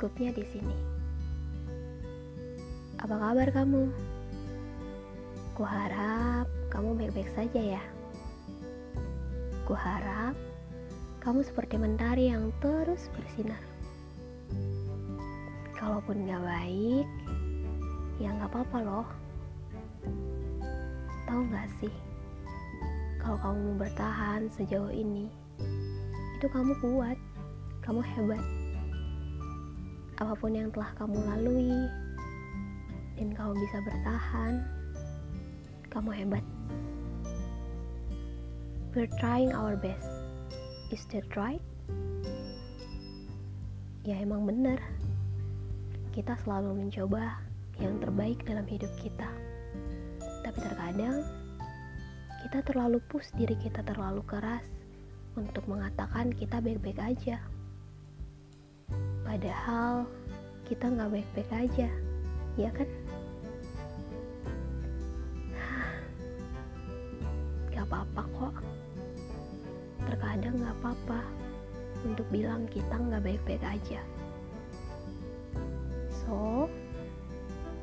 cukupnya di sini. Apa kabar kamu? Kuharap kamu baik-baik saja ya. Kuharap kamu seperti mentari yang terus bersinar. Kalaupun gak baik, ya gak apa-apa loh. Tahu gak sih, kalau kamu mau bertahan sejauh ini, itu kamu kuat, kamu hebat. Apa pun yang telah kamu lalui, dan kamu bisa bertahan, kamu hebat. We're trying our best. Is that right? Ya emang bener. Kita selalu mencoba yang terbaik dalam hidup kita. Tapi terkadang kita terlalu push diri kita terlalu keras untuk mengatakan kita baik-baik aja. Padahal kita nggak baik-baik aja, ya kan? Gak apa-apa kok. Terkadang gak apa-apa untuk bilang kita nggak baik-baik aja. So,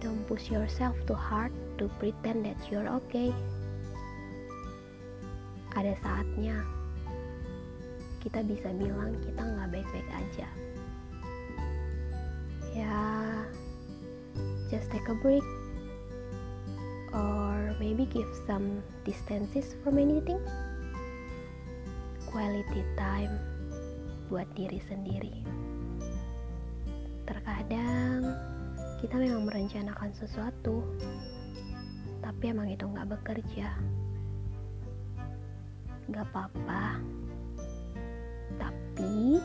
don't push yourself too hard to pretend that you're okay. Ada saatnya kita bisa bilang kita nggak baik-baik aja. Just take a break, or maybe give some distances from anything. Quality time buat diri sendiri. Terkadang kita memang merencanakan sesuatu, tapi emang itu nggak bekerja. Gak apa-apa, tapi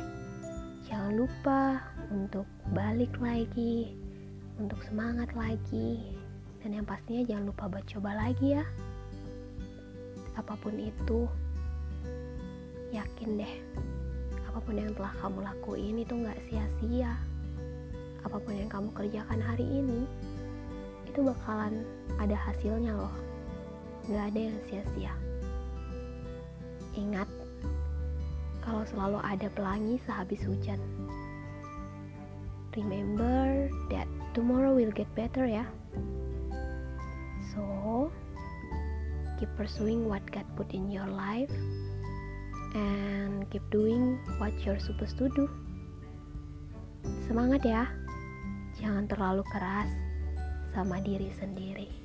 jangan lupa untuk balik lagi, untuk semangat lagi, dan yang pastinya jangan lupa buat coba lagi ya. Apa pun itu, yakin deh, apa pun yang telah kamu lakuin itu nggak sia-sia. Apa pun yang kamu kerjakan hari ini, itu bakalan ada hasilnya loh. Nggak ada yang sia-sia. Ingat, kalau selalu ada pelangi sehabis hujan. Remember that tomorrow will get better ya. So, keep pursuing what God put in your life and keep doing what you're supposed to do. Semangat ya. Jangan terlalu keras sama diri sendiri.